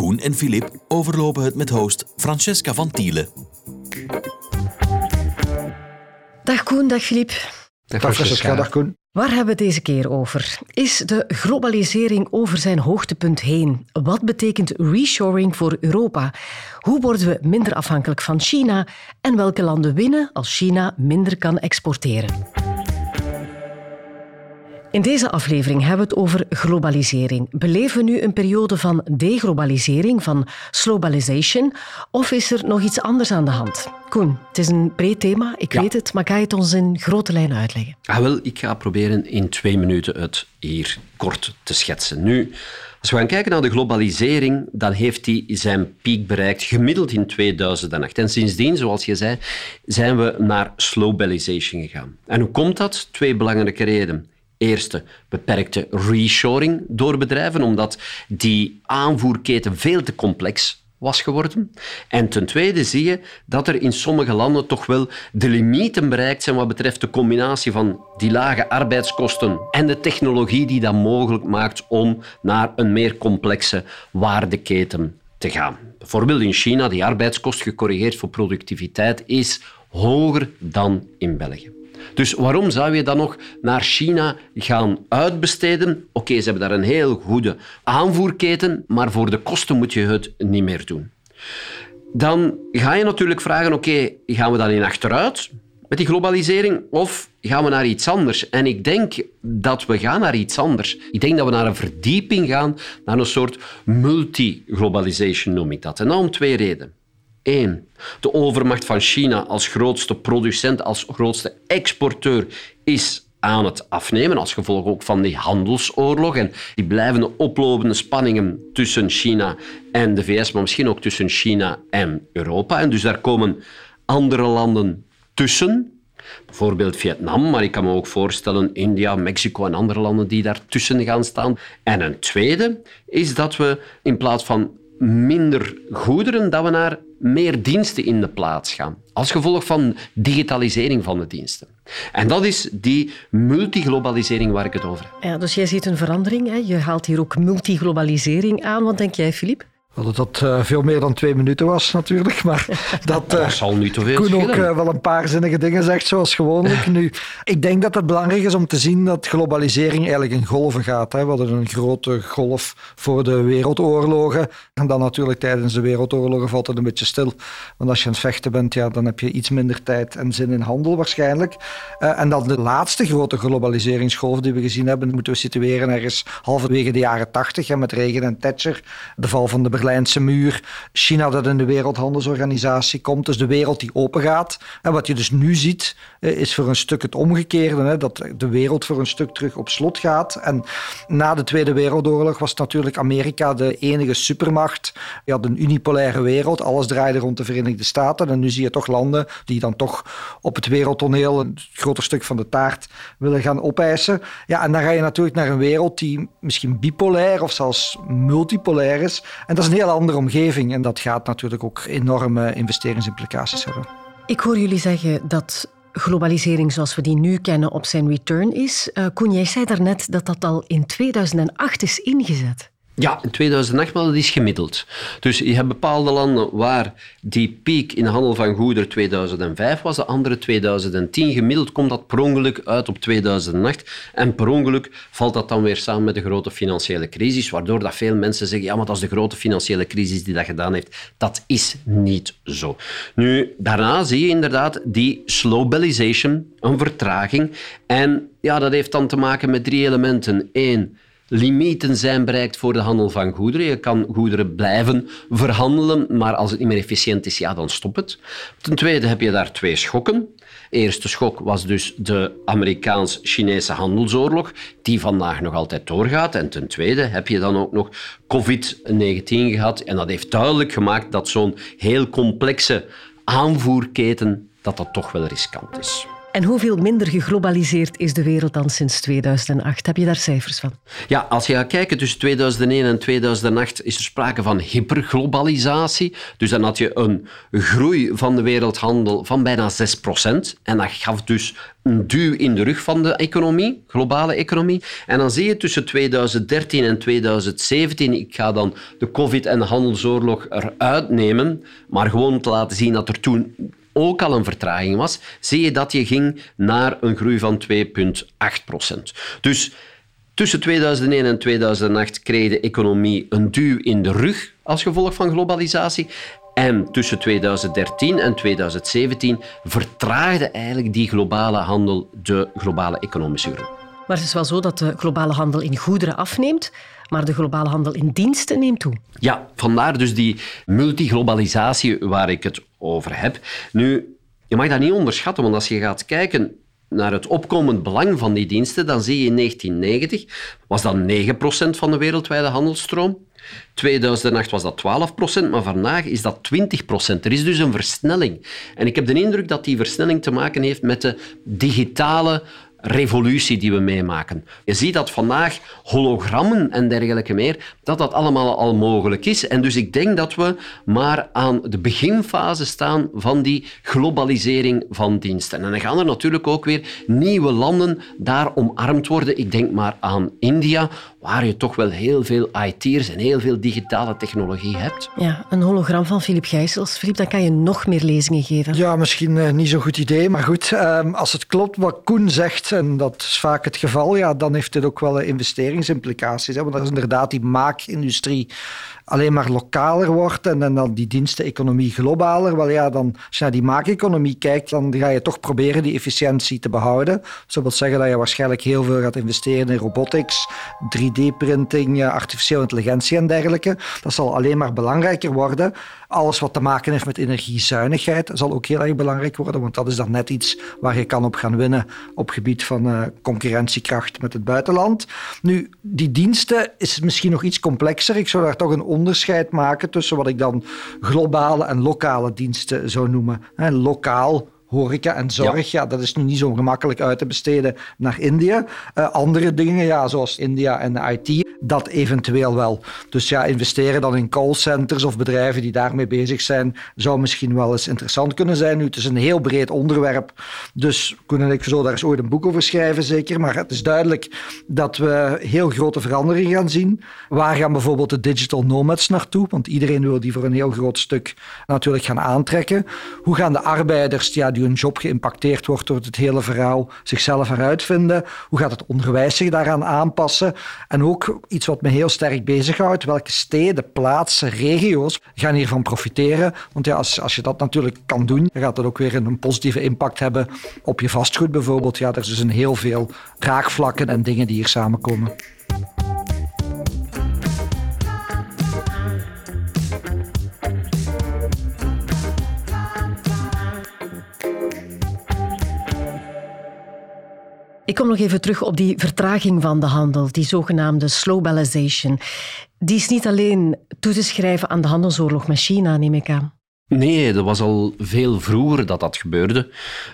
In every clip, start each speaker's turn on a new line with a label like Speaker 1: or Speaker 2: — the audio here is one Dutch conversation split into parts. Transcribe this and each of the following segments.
Speaker 1: Koen en Filip overlopen het met host Francesca van Tielen.
Speaker 2: Dag Koen, dag Filip.
Speaker 3: Dag Francesca, dag Koen.
Speaker 2: Waar hebben we het deze keer over? Is de globalisering over zijn hoogtepunt heen? Wat betekent reshoring voor Europa? Hoe worden we minder afhankelijk van China? En welke landen winnen als China minder kan exporteren? In deze aflevering hebben we het over globalisering. Beleven we nu een periode van deglobalisering, van slowbalization, of is er nog iets anders aan de hand? Koen, het is een breed thema, ik weet het, maar ga je het ons in grote lijnen uitleggen?
Speaker 4: Ah, wel, ik ga proberen in twee minuten het hier kort te schetsen. Nu, als we gaan kijken naar de globalisering, dan heeft die zijn piek bereikt gemiddeld in 2008. En sindsdien, zoals je zei, zijn we naar slowbalization gegaan. En hoe komt dat? Twee belangrijke redenen. Eerste, beperkte reshoring door bedrijven, omdat die aanvoerketen veel te complex was geworden. En ten tweede zie je dat er in sommige landen toch wel de limieten bereikt zijn wat betreft de combinatie van die lage arbeidskosten en de technologie die dat mogelijk maakt om naar een meer complexe waardeketen te gaan. Bijvoorbeeld in China, die arbeidskost gecorrigeerd voor productiviteit is hoger dan in België. Dus waarom zou je dan nog naar China gaan uitbesteden? Oké, ze hebben daar een heel goede aanvoerketen, maar voor de kosten moet je het niet meer doen. Dan ga je natuurlijk vragen, oké, gaan we dan in achteruit met die globalisering of gaan we naar iets anders? En ik denk dat we gaan naar iets anders. Ik denk dat we naar een verdieping gaan, naar een soort multi-globalization noem ik dat. En dat om twee redenen. Eén, de overmacht van China als grootste producent, als grootste exporteur is aan het afnemen, als gevolg ook van die handelsoorlog en die blijvende oplopende spanningen tussen China en de VS, maar misschien ook tussen China en Europa. En dus daar komen andere landen tussen, bijvoorbeeld Vietnam, maar ik kan me ook voorstellen India, Mexico en andere landen die daartussen gaan staan. En een tweede is dat we in plaats van minder goederen, dat we naar meer diensten in de plaats gaan. Als gevolg van digitalisering van de diensten. En dat is die multiglobalisering waar ik het over heb.
Speaker 2: Ja, dus jij ziet een verandering. Hè? Je haalt hier ook multiglobalisering aan. Wat denk jij, Filip?
Speaker 3: Dat het uh, veel meer dan twee minuten was, natuurlijk. Maar dat, uh,
Speaker 4: dat zal niet te veel
Speaker 3: Koen ook uh, wel een paar zinnige dingen zegt, zoals gewoonlijk. Nu, ik denk dat het belangrijk is om te zien dat globalisering eigenlijk in golven gaat. Hè. We hadden een grote golf voor de wereldoorlogen. En dan natuurlijk tijdens de wereldoorlogen valt het een beetje stil. Want als je aan het vechten bent, ja, dan heb je iets minder tijd en zin in handel waarschijnlijk. en dan de laatste grote globaliseringsgolf die we gezien hebben, moeten we situeren ergens halverwege de jaren tachtig, met Reagan en Thatcher. De val van de Berlijnse muur, China dat in de Wereldhandelsorganisatie komt, dus de wereld die open gaat. En wat je dus nu ziet, is voor een stuk het omgekeerde, hè, dat de wereld voor een stuk terug op slot gaat. En na de Tweede Wereldoorlog was natuurlijk Amerika de enige supermacht. Je had een unipolaire wereld, alles draaide rond de Verenigde Staten. En nu zie je toch landen die dan toch op het wereldtoneel een groter stuk van de taart willen gaan opeisen. Ja, en dan ga je natuurlijk naar een wereld die misschien bipolair of zelfs multipolair is. En dat is een heel andere omgeving en dat gaat natuurlijk ook enorme investeringsimplicaties hebben.
Speaker 2: Ik hoor jullie zeggen dat globalisering zoals we die nu kennen op zijn return is. Uh, Koen, jij zei daarnet dat dat al in 2008 is ingezet.
Speaker 4: Ja, in 2008, maar dat is gemiddeld. Dus je hebt bepaalde landen waar die piek in de handel van goederen 2005 was, de andere 2010. Gemiddeld komt dat per ongeluk uit op 2008. En per ongeluk valt dat dan weer samen met de grote financiële crisis, waardoor dat veel mensen zeggen, ja, maar dat is de grote financiële crisis die dat gedaan heeft. Dat is niet zo. Nu, daarna zie je inderdaad die slowbalization, een vertraging. En ja, dat heeft dan te maken met drie elementen. Eén, limieten zijn bereikt voor de handel van goederen. Je kan goederen blijven verhandelen, maar als het niet meer efficiënt is, ja, dan stop het. Ten tweede heb je daar twee schokken. De eerste schok was dus de Amerikaans-Chinese handelsoorlog, die vandaag nog altijd doorgaat. En ten tweede heb je dan ook nog COVID-19 gehad. En dat heeft duidelijk gemaakt dat zo'n heel complexe aanvoerketen dat dat toch wel riskant is.
Speaker 2: En hoeveel minder geglobaliseerd is de wereld dan sinds 2008? Heb je daar cijfers van?
Speaker 4: Ja, als je gaat kijken tussen 2001 en 2008 is er sprake van hyperglobalisatie. Dus dan had je een groei van de wereldhandel van bijna 6% En dat gaf dus een duw in de rug van de economie, globale economie. En dan zie je tussen 2013 en 2017, ik ga dan de covid- en de handelsoorlog eruit nemen, maar gewoon te laten zien dat er toen ook al een vertraging was, zie je dat je ging naar een groei van 2,8 procent. Dus tussen 2001 en 2008 kreeg de economie een duw in de rug als gevolg van globalisatie. En tussen 2013 en 2017 vertraagde eigenlijk die globale handel de globale economische groei.
Speaker 2: Maar het is wel zo dat de globale handel in goederen afneemt, maar de globale handel in diensten neemt toe.
Speaker 4: Ja, vandaar dus die multiglobalisatie waar ik het over heb. Nu, je mag dat niet onderschatten, want als je gaat kijken naar het opkomend belang van die diensten, dan zie je in 1990 was dat 9% van de wereldwijde handelsstroom. 2008 was dat 12%, maar vandaag is dat 20%. Er is dus een versnelling. En ik heb de indruk dat die versnelling te maken heeft met de digitale revolutie die we meemaken. Je ziet dat vandaag hologrammen en dergelijke meer, dat dat allemaal al mogelijk is. En dus ik denk dat we maar aan de beginfase staan van die globalisering van diensten. En dan gaan er natuurlijk ook weer nieuwe landen daar omarmd worden. Ik denk maar aan India, waar je toch wel heel veel IT'ers en heel veel digitale technologie hebt.
Speaker 2: Ja, een hologram van Filip Gijsels. Filip, dan kan je nog meer lezingen geven.
Speaker 3: Ja, misschien uh, niet zo'n goed idee, maar goed. Uh, als het klopt wat Koen zegt, en dat is vaak het geval, ja, dan heeft dit ook wel investeringsimplicaties. Hè, want dat is inderdaad die maakindustrie alleen maar lokaler wordt en, en dan die diensteneconomie globaler, wel ja, dan, als je naar die maakeconomie kijkt, dan ga je toch proberen die efficiëntie te behouden. Dat wil zeggen dat je waarschijnlijk heel veel gaat investeren in robotics, 3D-printing, artificiële intelligentie en dergelijke. Dat zal alleen maar belangrijker worden. Alles wat te maken heeft met energiezuinigheid zal ook heel erg belangrijk worden, want dat is dan net iets waar je kan op gaan winnen op gebied van uh, concurrentiekracht met het buitenland. Nu, die diensten is misschien nog iets complexer. Ik zou daar toch een onderscheid maken tussen wat ik dan globale en lokale diensten zou noemen. lokaal horeca en zorg, ja. dat is nu niet zo gemakkelijk uit te besteden naar India. Uh, andere dingen, ja, zoals India en de IT, dat eventueel wel. Dus ja, investeren dan in callcenters of bedrijven die daarmee bezig zijn, zou misschien wel eens interessant kunnen zijn. Nu, het is een heel breed onderwerp, dus kunnen ik zo daar eens ooit een boek over schrijven, zeker. Maar het is duidelijk dat we heel grote veranderingen gaan zien. Waar gaan bijvoorbeeld de digital nomads naartoe? Want iedereen wil die voor een heel groot stuk natuurlijk gaan aantrekken. Hoe gaan de arbeiders, ja, die hun job geïmpacteerd wordt door het hele verhaal, zichzelf heruitvinden? Hoe gaat het onderwijs zich daaraan aanpassen? En ook iets wat me heel sterk bezighoudt, welke steden, plaatsen, regio's gaan hiervan profiteren? Want ja, als, als je dat natuurlijk kan doen, dan gaat dat ook weer een positieve impact hebben op je vastgoed bijvoorbeeld. Ja, er is dus heel veel raakvlakken en dingen die hier samenkomen.
Speaker 2: Ik kom nog even terug op die vertraging van de handel, die zogenaamde slowbalization. Die is niet alleen toe te schrijven aan de handelsoorlog met China, neem ik aan.
Speaker 4: Nee, dat was al veel vroeger dat dat gebeurde.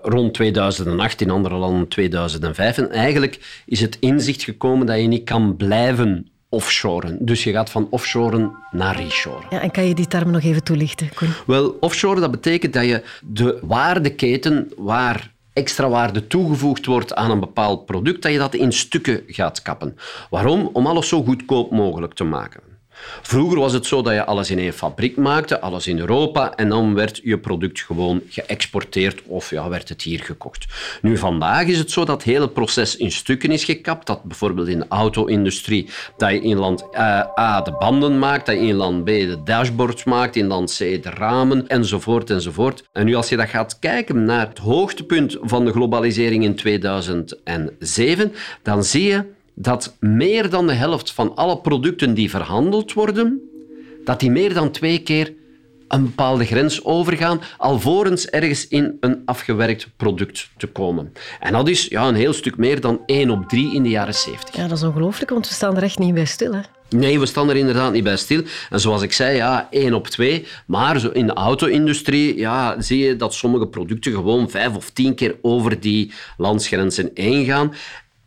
Speaker 4: Rond 2008, in andere landen 2005. En eigenlijk is het inzicht gekomen dat je niet kan blijven offshoren. Dus je gaat van offshoren naar reshoren.
Speaker 2: Ja, en kan je die term nog even toelichten, Koen?
Speaker 4: Wel, offshoren dat betekent dat je de waardeketen waar extra waarde toegevoegd wordt aan een bepaald product, dat je dat in stukken gaat kappen. Waarom? Om alles zo goedkoop mogelijk te maken. Vroeger was het zo dat je alles in één fabriek maakte, alles in Europa, en dan werd je product gewoon geëxporteerd of ja, werd het hier gekocht. Nu, vandaag is het zo dat het hele proces in stukken is gekapt. Dat bijvoorbeeld in de auto-industrie, dat je in land uh, A de banden maakt, dat je in land B de dashboards maakt, in land C de ramen, enzovoort, enzovoort. En nu, als je dat gaat kijken naar het hoogtepunt van de globalisering in 2007, dan zie je dat meer dan de helft van alle producten die verhandeld worden, dat die meer dan twee keer een bepaalde grens overgaan, alvorens ergens in een afgewerkt product te komen. En dat is ja, een heel stuk meer dan 1 op 3 in de jaren 70.
Speaker 2: Ja, dat is ongelooflijk, want we staan er echt niet bij stil. Hè?
Speaker 4: Nee, we staan er inderdaad niet bij stil. En zoals ik zei, ja, 1 op 2. Maar zo in de auto-industrie ja, zie je dat sommige producten gewoon vijf of tien keer over die landsgrenzen heen gaan.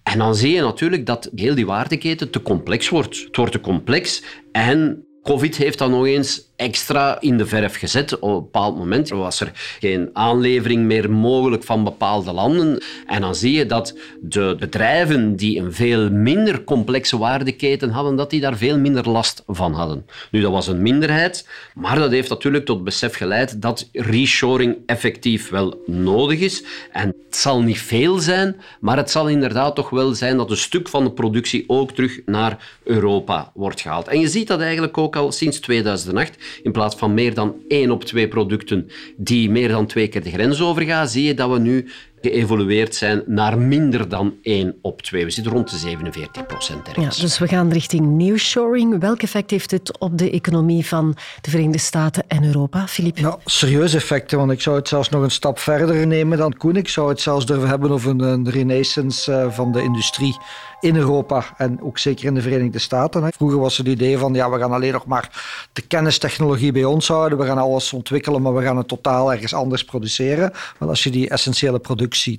Speaker 4: En dan zie je natuurlijk dat heel die waardeketen te complex wordt. Het wordt te complex en COVID heeft dan nog eens extra in de verf gezet. Op een bepaald moment was er geen aanlevering meer mogelijk van bepaalde landen. En dan zie je dat de bedrijven die een veel minder complexe waardeketen hadden, dat die daar veel minder last van hadden. Nu, dat was een minderheid, maar dat heeft natuurlijk tot besef geleid dat reshoring effectief wel nodig is. En het zal niet veel zijn, maar het zal inderdaad toch wel zijn dat een stuk van de productie ook terug naar Europa wordt gehaald. En je ziet dat eigenlijk ook al sinds 2008 in plaats van meer dan één op twee producten die meer dan twee keer de grens overgaan, zie je dat we nu geëvolueerd zijn naar minder dan 1 op 2. We zitten rond de 47 procent
Speaker 2: Ja, dus we gaan richting nearshoring. Welk effect heeft dit op de economie van de Verenigde Staten en Europa, Philippe?
Speaker 3: Nou, serieuze effecten, want ik zou het zelfs nog een stap verder nemen dan Koen. Ik zou het zelfs durven hebben over een renaissance eh, van de industrie in Europa en ook zeker in de Verenigde Staten. Vroeger was het idee van ja, we gaan alleen nog maar de kennistechnologie bij ons houden, we gaan alles ontwikkelen, maar we gaan het totaal ergens anders produceren. Want als je die essentiële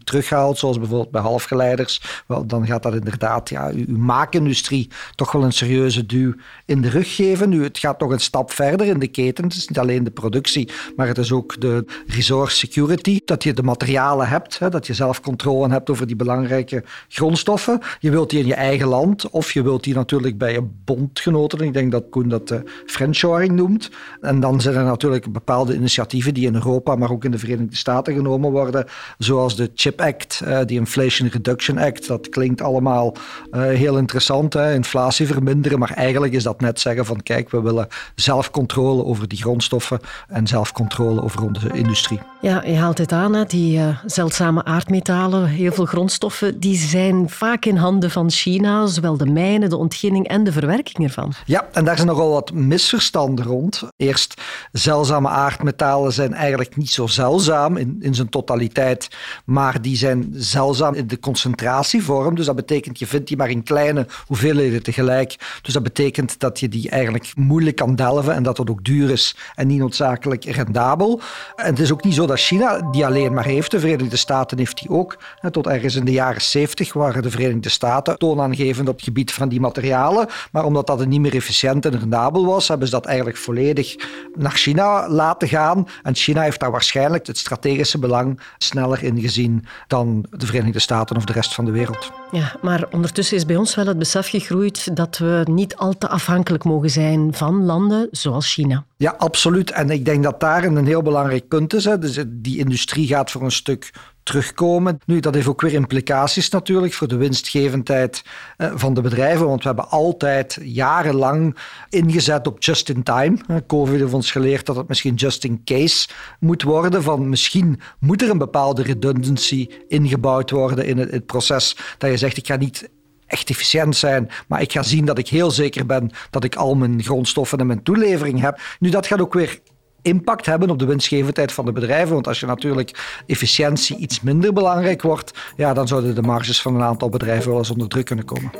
Speaker 3: terughaalt, zoals bijvoorbeeld bij halfgeleiders, wel, dan gaat dat inderdaad ja, uw maakindustrie toch wel een serieuze duw in de rug geven. Nu, het gaat nog een stap verder in de keten. Het is niet alleen de productie, maar het is ook de resource security. Dat je de materialen hebt, hè, dat je zelf controle hebt over die belangrijke grondstoffen. Je wilt die in je eigen land of je wilt die natuurlijk bij je bondgenoten. Ik denk dat Koen dat uh, friendshoring noemt. En dan zijn er natuurlijk bepaalde initiatieven die in Europa, maar ook in de Verenigde Staten genomen worden, zoals de CHIP Act, uh, de Inflation Reduction Act. Dat klinkt allemaal uh, heel interessant, hè? inflatie verminderen, maar eigenlijk is dat net zeggen van kijk, we willen zelfcontrole over die grondstoffen en zelfcontrole over onze industrie.
Speaker 2: Ja, je haalt het aan, hè? die zeldzame aardmetalen, heel veel grondstoffen, die zijn vaak in handen van China, zowel de mijnen, de ontginning en de verwerking ervan.
Speaker 3: Ja, en daar zijn nogal wat misverstanden rond. Eerst, zeldzame aardmetalen zijn eigenlijk niet zo zeldzaam in, in zijn totaliteit, maar die zijn zeldzaam in de concentratievorm. Dus dat betekent, je vindt die maar in kleine hoeveelheden tegelijk. Dus dat betekent dat je die eigenlijk moeilijk kan delven en dat het ook duur is en niet noodzakelijk rendabel. En het is ook niet zo China die alleen maar heeft. De Verenigde Staten heeft die ook. Tot ergens in de jaren 70 waren de Verenigde Staten toonaangevend op het gebied van die materialen. Maar omdat dat niet meer efficiënt en rendabel was, hebben ze dat eigenlijk volledig naar China laten gaan. En China heeft daar waarschijnlijk het strategische belang sneller in gezien dan de Verenigde Staten of de rest van de wereld.
Speaker 2: Ja, maar ondertussen is bij ons wel het besef gegroeid dat we niet al te afhankelijk mogen zijn van landen zoals China.
Speaker 3: Ja, absoluut. En ik denk dat daar een heel belangrijk punt is. Dus die industrie gaat voor een stuk terugkomen. Nu, dat heeft ook weer implicaties natuurlijk voor de winstgevendheid eh, van de bedrijven, want we hebben altijd jarenlang ingezet op just in time. Covid heeft ons geleerd dat het misschien just in case moet worden, van misschien moet er een bepaalde redundancy ingebouwd worden in het, proces, dat je zegt ik ga niet echt efficiënt zijn, maar ik ga zien dat ik heel zeker ben dat ik al mijn grondstoffen en mijn toelevering heb. Nu, dat gaat ook weer impact hebben op de winstgevendheid van de bedrijven. Want als je natuurlijk efficiëntie iets minder belangrijk wordt, ja, dan zouden de marges van een aantal bedrijven wel eens onder druk kunnen komen.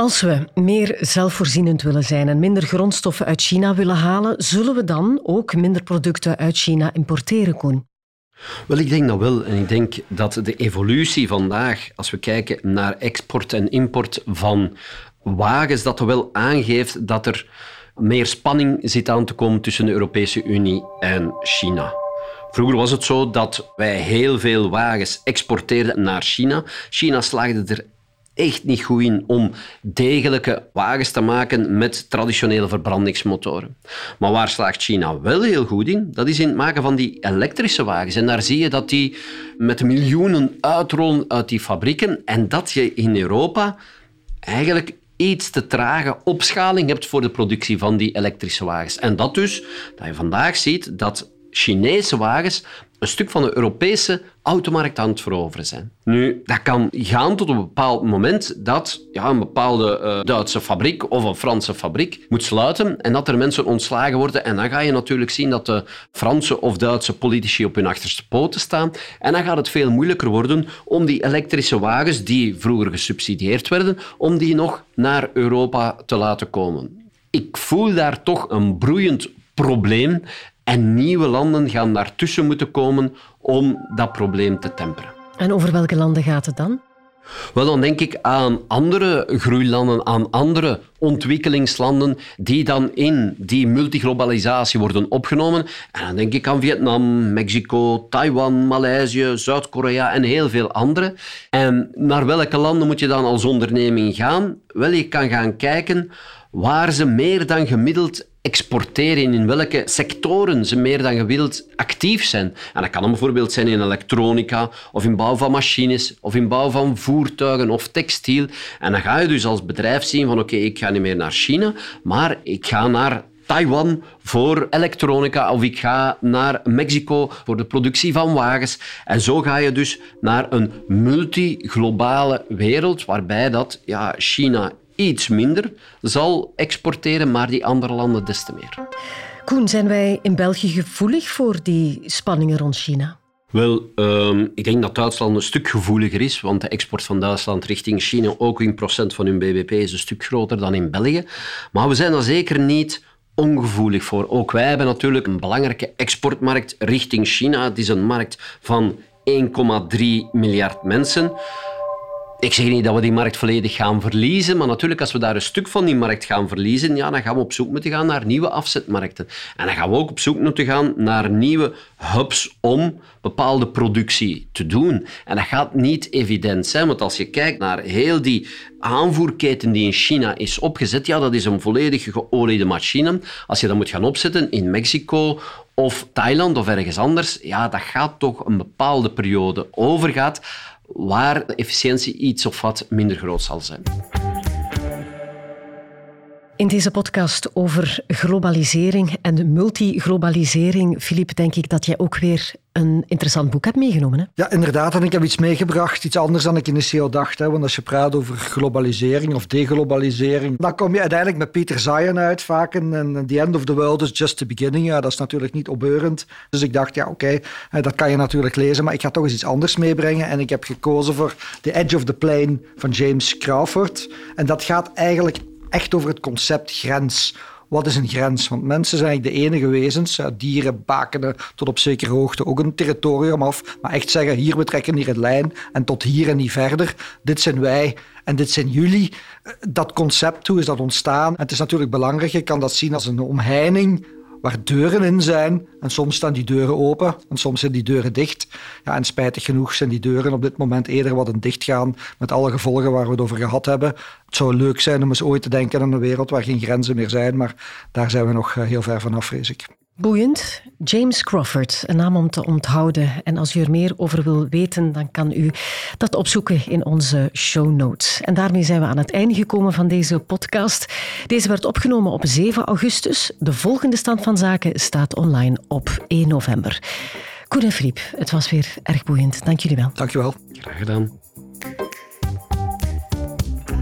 Speaker 2: Als we meer zelfvoorzienend willen zijn en minder grondstoffen uit China willen halen, zullen we dan ook minder producten uit China importeren, Koen?
Speaker 4: Wel, ik denk dat wel. En ik denk dat de evolutie vandaag, als we kijken naar export en import van wagens, dat er wel aangeeft dat er meer spanning zit aan te komen tussen de Europese Unie en China. Vroeger was het zo dat wij heel veel wagens exporteerden naar China. China slaagde er echt niet goed in om degelijke wagens te maken met traditionele verbrandingsmotoren. Maar waar slaagt China wel heel goed in, dat is in het maken van die elektrische wagens. En daar zie je dat die met miljoenen uitrollen uit die fabrieken en dat je in Europa eigenlijk iets te trage opschaling hebt voor de productie van die elektrische wagens. En dat dus, dat je vandaag ziet dat Chinese wagens een stuk van de Europese automarkt aan het veroveren zijn. Nu, dat kan gaan tot een bepaald moment dat ja, een bepaalde uh, Duitse fabriek of een Franse fabriek moet sluiten en dat er mensen ontslagen worden. En dan ga je natuurlijk zien dat de Franse of Duitse politici op hun achterste poten staan. En dan gaat het veel moeilijker worden om die elektrische wagens, die vroeger gesubsidieerd werden, om die nog naar Europa te laten komen. Ik voel daar toch een broeiend probleem en nieuwe landen gaan daartussen moeten komen om dat probleem te temperen.
Speaker 2: En over welke landen gaat het dan?
Speaker 4: Wel, dan denk ik aan andere groeilanden, aan andere ontwikkelingslanden die dan in die multiglobalisatie worden opgenomen. En dan denk ik aan Vietnam, Mexico, Taiwan, Maleisië, Zuid-Korea en heel veel andere. En naar welke landen moet je dan als onderneming gaan? Wel, je kan gaan kijken waar ze meer dan gemiddeld exporteren, in welke sectoren ze meer dan gewild actief zijn. En dat kan bijvoorbeeld zijn in elektronica, of in bouw van machines, of in bouw van voertuigen of textiel. En dan ga je dus als bedrijf zien van oké, ik ga niet meer naar China, maar ik ga naar Taiwan voor elektronica of ik ga naar Mexico voor de productie van wagens. En zo ga je dus naar een multiglobale wereld waarbij dat ja, China iets minder zal exporteren, maar die andere landen des te meer.
Speaker 2: Koen, zijn wij in België gevoelig voor die spanningen rond China?
Speaker 4: Wel, ehm, ik denk dat Duitsland een stuk gevoeliger is, want de export van Duitsland richting China, ook in procent van hun bbp, is een stuk groter dan in België. Maar we zijn daar zeker niet ongevoelig voor. Ook wij hebben natuurlijk een belangrijke exportmarkt richting China. Het is een markt van 1,3 miljard mensen. Ik zeg niet dat we die markt volledig gaan verliezen, maar natuurlijk als we daar een stuk van die markt gaan verliezen, ja, dan gaan we op zoek moeten gaan naar nieuwe afzetmarkten. En dan gaan we ook op zoek moeten gaan naar nieuwe hubs om bepaalde productie te doen. En dat gaat niet evident zijn, want als je kijkt naar heel die aanvoerketen die in China is opgezet, ja, dat is een volledig geoliede machine. Als je dat moet gaan opzetten in Mexico of Thailand of ergens anders, ja, dat gaat toch een bepaalde periode overgaat waar de efficiëntie iets of wat minder groot zal zijn.
Speaker 2: In deze podcast over globalisering en multiglobalisering, Filip, denk ik dat jij ook weer een interessant boek hebt meegenomen. Hè?
Speaker 3: Ja, inderdaad. En ik heb iets meegebracht, iets anders dan ik initieel dacht. Hè. Want als je praat over globalisering of deglobalisering, dan kom je uiteindelijk met Peter Zion uit vaak. En The End of the World is just the beginning. Ja, dat is natuurlijk niet opbeurend. Dus ik dacht, ja, oké, dat kan je natuurlijk lezen. Maar ik ga toch eens iets anders meebrengen. En ik heb gekozen voor The Edge of the Plane van James Crawford. En dat gaat eigenlijk echt over het concept grens. Wat is een grens? Want mensen zijn eigenlijk de enige wezens. Dieren bakenen tot op zekere hoogte ook een territorium af. Maar echt zeggen, hier, we trekken hier een lijn en tot hier en niet verder. Dit zijn wij en dit zijn jullie. Dat concept, hoe is dat ontstaan? Het is natuurlijk belangrijk, je kan dat zien als een omheining waar deuren in zijn. En soms staan die deuren open en soms zijn die deuren dicht. Ja, en spijtig genoeg zijn die deuren op dit moment eerder wat dicht gaan met alle gevolgen waar we het over gehad hebben. Het zou leuk zijn om eens ooit te denken aan een wereld waar geen grenzen meer zijn, maar daar zijn we nog eh, heel ver vanaf, vrees ik.
Speaker 2: Boeiend. James Crawford, een naam om te onthouden. En als u er meer over wil weten, dan kan u dat opzoeken in onze show notes. En daarmee zijn we aan het einde gekomen van deze podcast. Deze werd opgenomen op 7 augustus. De volgende stand van zaken staat online op 1 november. Koen en Filip, het was weer erg boeiend. Dank jullie wel.
Speaker 3: Dank je wel.
Speaker 4: Graag gedaan.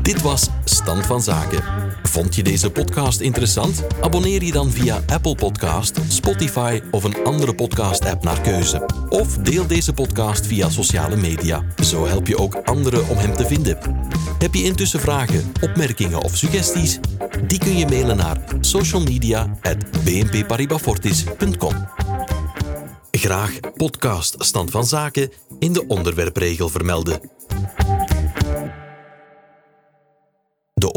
Speaker 1: Dit was Stand van Zaken. Vond je deze podcast interessant? Abonneer je dan via Apple Podcast, Spotify of een andere podcast-app naar keuze. Of deel deze podcast via sociale media. Zo help je ook anderen om hem te vinden. Heb je intussen vragen, opmerkingen of suggesties? Die kun je mailen naar socialmedia.bnpparibafortis.com. Graag podcast Stand van Zaken in de onderwerpregel vermelden.